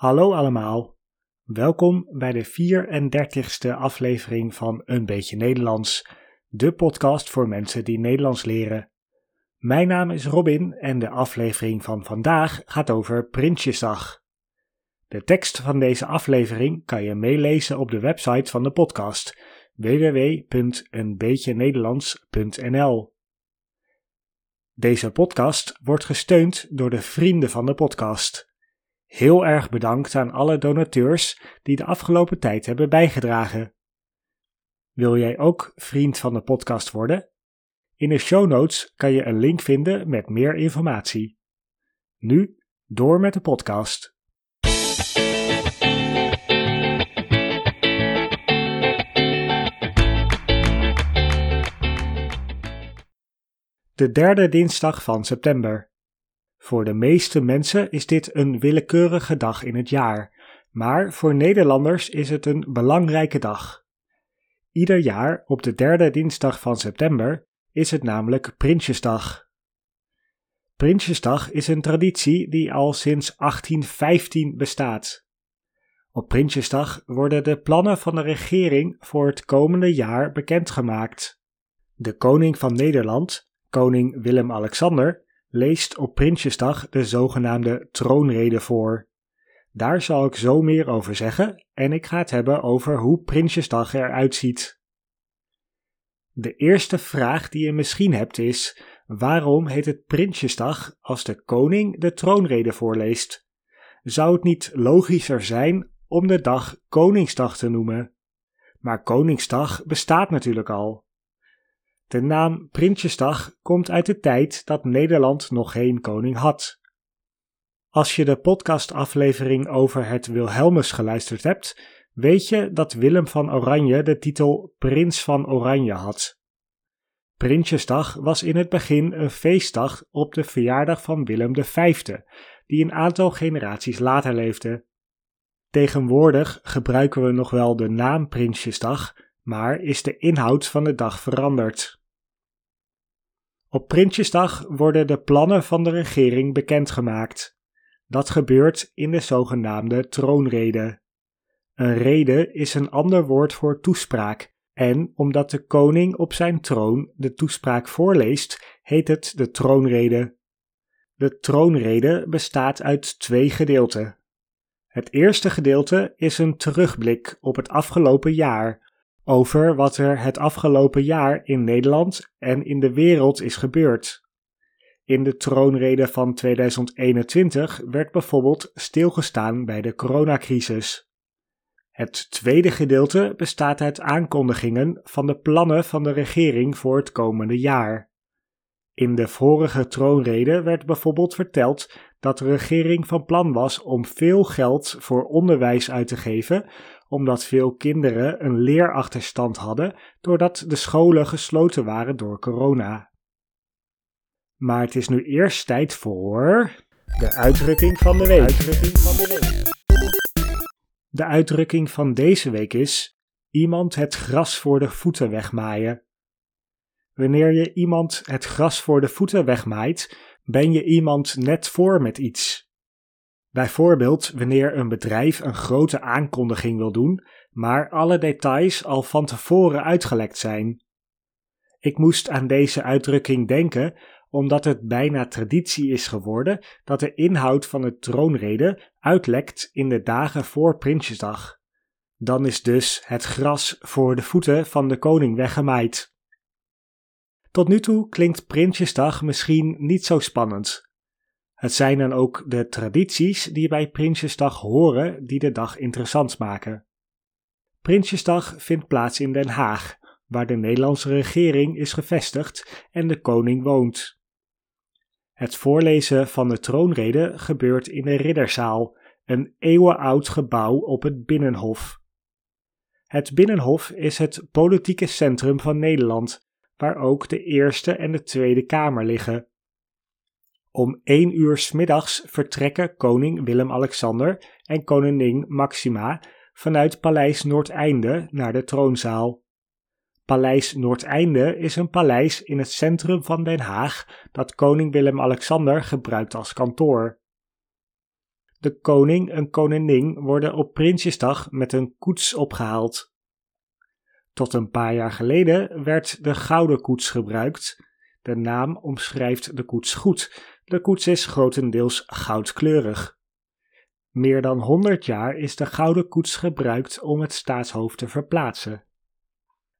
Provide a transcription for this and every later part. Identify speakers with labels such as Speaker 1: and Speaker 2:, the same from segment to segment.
Speaker 1: Hallo allemaal, welkom bij de 34ste aflevering van Een Beetje Nederlands, de podcast voor mensen die Nederlands leren. Mijn naam is Robin en de aflevering van vandaag gaat over Prinsjesdag. De tekst van deze aflevering kan je meelezen op de website van de podcast www.eenbeetjenederlands.nl. Deze podcast wordt gesteund door de vrienden van de podcast. Heel erg bedankt aan alle donateurs die de afgelopen tijd hebben bijgedragen. Wil jij ook vriend van de podcast worden? In de show notes kan je een link vinden met meer informatie. Nu door met de podcast. De derde dinsdag van september. Voor de meeste mensen is dit een willekeurige dag in het jaar, maar voor Nederlanders is het een belangrijke dag. Ieder jaar op de derde dinsdag van september is het namelijk Prinsjesdag. Prinsjesdag is een traditie die al sinds 1815 bestaat. Op Prinsjesdag worden de plannen van de regering voor het komende jaar bekendgemaakt. De koning van Nederland, koning Willem-Alexander, leest op Prinsjesdag de zogenaamde troonrede voor. Daar zal ik zo meer over zeggen en ik ga het hebben over hoe Prinsjesdag eruit ziet. De eerste vraag die je misschien hebt is: waarom heet het Prinsjesdag als de koning de troonrede voorleest? Zou het niet logischer zijn om de dag Koningsdag te noemen? Maar Koningsdag bestaat natuurlijk al. De naam Prinsjesdag komt uit de tijd dat Nederland nog geen koning had. Als je de podcastaflevering over het Wilhelmus geluisterd hebt, weet je dat Willem van Oranje de titel Prins van Oranje had. Prinsjesdag was in het begin een feestdag op de verjaardag van Willem V, die een aantal generaties later leefde. Tegenwoordig gebruiken we nog wel de naam Prinsjesdag, maar is de inhoud van de dag veranderd. Op Prinsjesdag worden de plannen van de regering bekendgemaakt. Dat gebeurt in de zogenaamde troonrede. Een rede is een ander woord voor toespraak, en omdat de koning op zijn troon de toespraak voorleest, heet het de troonrede. De troonrede bestaat uit twee gedeelten. Het eerste gedeelte is een terugblik op het afgelopen jaar, over wat er het afgelopen jaar in Nederland en in de wereld is gebeurd. In de troonrede van 2021 werd bijvoorbeeld stilgestaan bij de coronacrisis. Het tweede gedeelte bestaat uit aankondigingen van de plannen van de regering voor het komende jaar. In de vorige troonrede werd bijvoorbeeld verteld dat de regering van plan was om veel geld voor onderwijs uit te geven omdat veel kinderen een leerachterstand hadden doordat de scholen gesloten waren door corona. Maar het is nu eerst tijd voor de uitdrukking van de week. Uitdrukking van de, week. de uitdrukking van deze week is iemand het gras voor de voeten wegmaaien. Wanneer je iemand het gras voor de voeten wegmaait, ben je iemand net voor met iets. Bijvoorbeeld wanneer een bedrijf een grote aankondiging wil doen, maar alle details al van tevoren uitgelekt zijn. Ik moest aan deze uitdrukking denken omdat het bijna traditie is geworden dat de inhoud van de troonrede uitlekt in de dagen voor Prinsjesdag. Dan is dus het gras voor de voeten van de koning weggemaaid. Tot nu toe klinkt Prinsjesdag misschien niet zo spannend, het zijn dan ook de tradities die bij Prinsjesdag horen die de dag interessant maken. Prinsjesdag vindt plaats in Den Haag, waar de Nederlandse regering is gevestigd en de koning woont. Het voorlezen van de troonrede gebeurt in de Ridderzaal, een eeuwenoud gebouw op het Binnenhof. Het Binnenhof is het politieke centrum van Nederland, waar ook de Eerste en de Tweede Kamer liggen. Om één uur s middags vertrekken koning Willem-Alexander en koningin Maxima vanuit Paleis Noordeinde naar de troonzaal. Paleis Noordeinde is een paleis in het centrum van Den Haag dat koning Willem-Alexander gebruikt als kantoor. De koning en koningin worden op Prinsjesdag met een koets opgehaald. Tot een paar jaar geleden werd de gouden koets gebruikt. De naam omschrijft de koets goed. De koets is grotendeels goudkleurig. Meer dan 100 jaar is de gouden koets gebruikt om het staatshoofd te verplaatsen.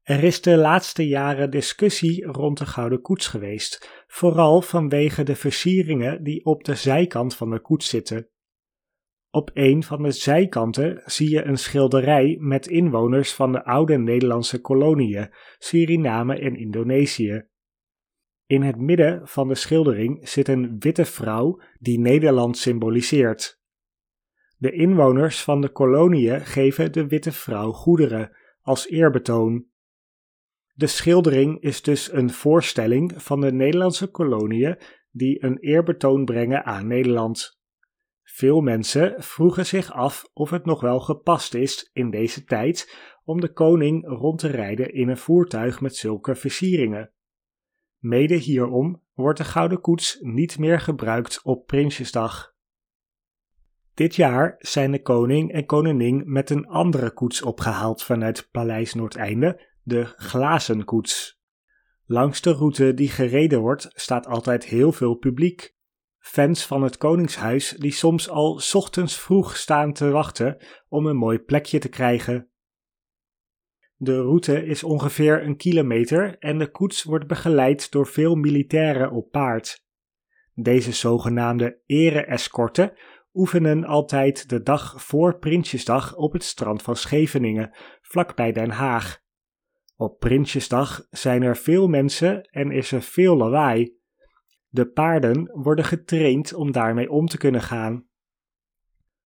Speaker 1: Er is de laatste jaren discussie rond de gouden koets geweest, vooral vanwege de versieringen die op de zijkant van de koets zitten. Op een van de zijkanten zie je een schilderij met inwoners van de oude Nederlandse koloniën, Suriname en Indonesië. In het midden van de schildering zit een witte vrouw die Nederland symboliseert. De inwoners van de koloniën geven de witte vrouw goederen als eerbetoon. De schildering is dus een voorstelling van de Nederlandse koloniën die een eerbetoon brengen aan Nederland. Veel mensen vroegen zich af of het nog wel gepast is in deze tijd om de koning rond te rijden in een voertuig met zulke versieringen. Mede hierom wordt de gouden koets niet meer gebruikt op Prinsjesdag. Dit jaar zijn de koning en koningin met een andere koets opgehaald vanuit Paleis Noordeinde, de glazen koets. Langs de route die gereden wordt staat altijd heel veel publiek. Fans van het Koningshuis die soms al ochtends vroeg staan te wachten om een mooi plekje te krijgen. De route is ongeveer een kilometer en de koets wordt begeleid door veel militairen op paard. Deze zogenaamde ere-escorten oefenen altijd de dag voor Prinsjesdag op het strand van Scheveningen, vlakbij Den Haag. Op Prinsjesdag zijn er veel mensen en is er veel lawaai. De paarden worden getraind om daarmee om te kunnen gaan.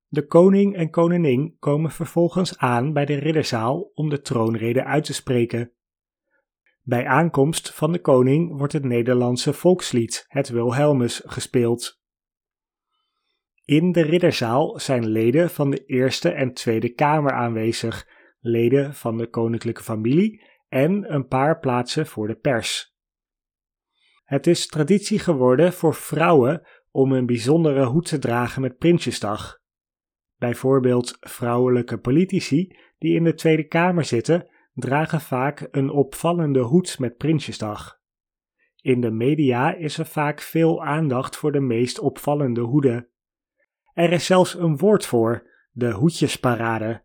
Speaker 1: De koning en koningin komen vervolgens aan bij de ridderzaal om de troonrede uit te spreken. Bij aankomst van de koning wordt het Nederlandse volkslied, het Wilhelmus, gespeeld. In de ridderzaal zijn leden van de Eerste en Tweede Kamer aanwezig, leden van de koninklijke familie en een paar plaatsen voor de pers. Het is traditie geworden voor vrouwen om een bijzondere hoed te dragen met Prinsjesdag. Bijvoorbeeld vrouwelijke politici die in de Tweede Kamer zitten, dragen vaak een opvallende hoed met Prinsjesdag. In de media is er vaak veel aandacht voor de meest opvallende hoeden. Er is zelfs een woord voor, de hoedjesparade.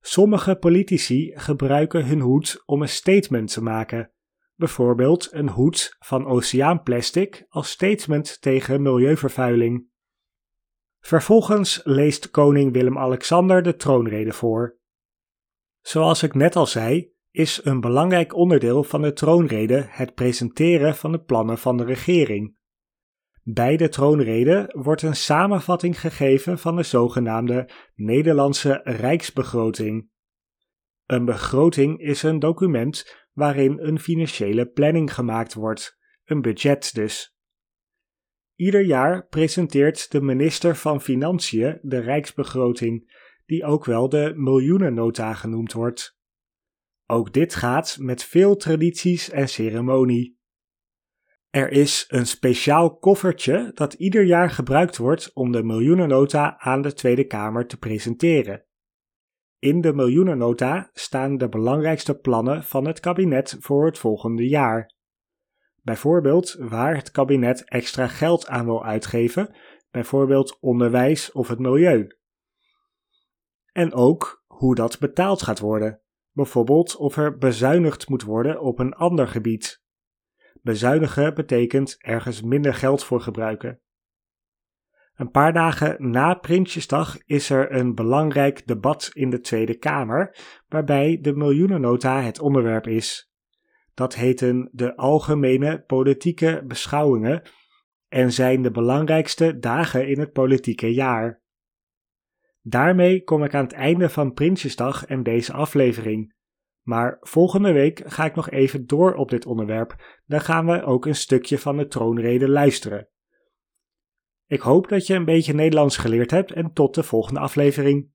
Speaker 1: Sommige politici gebruiken hun hoed om een statement te maken, bijvoorbeeld een hoed van oceaanplastic als statement tegen milieuvervuiling. Vervolgens leest koning Willem-Alexander de troonrede voor. Zoals ik net al zei, is een belangrijk onderdeel van de troonrede het presenteren van de plannen van de regering. Bij de troonrede wordt een samenvatting gegeven van de zogenaamde Nederlandse Rijksbegroting. Een begroting is een document waarin een financiële planning gemaakt wordt, een budget dus. Ieder jaar presenteert de minister van Financiën de Rijksbegroting, die ook wel de miljoenennota genoemd wordt. Ook dit gaat met veel tradities en ceremonie. Er is een speciaal koffertje dat ieder jaar gebruikt wordt om de miljoenennota aan de Tweede Kamer te presenteren. In de miljoenennota staan de belangrijkste plannen van het kabinet voor het volgende jaar. Bijvoorbeeld waar het kabinet extra geld aan wil uitgeven, bijvoorbeeld onderwijs of het milieu. En ook hoe dat betaald gaat worden, bijvoorbeeld of er bezuinigd moet worden op een ander gebied. Bezuinigen betekent ergens minder geld voor gebruiken. Een paar dagen na Prinsjesdag is er een belangrijk debat in de Tweede Kamer, waarbij de miljoenennota het onderwerp is. Dat heten de algemene politieke beschouwingen en zijn de belangrijkste dagen in het politieke jaar. Daarmee kom ik aan het einde van Prinsjesdag en deze aflevering. Maar volgende week ga ik nog even door op dit onderwerp. Dan gaan we ook een stukje van de troonrede luisteren. Ik hoop dat je een beetje Nederlands geleerd hebt en tot de volgende aflevering.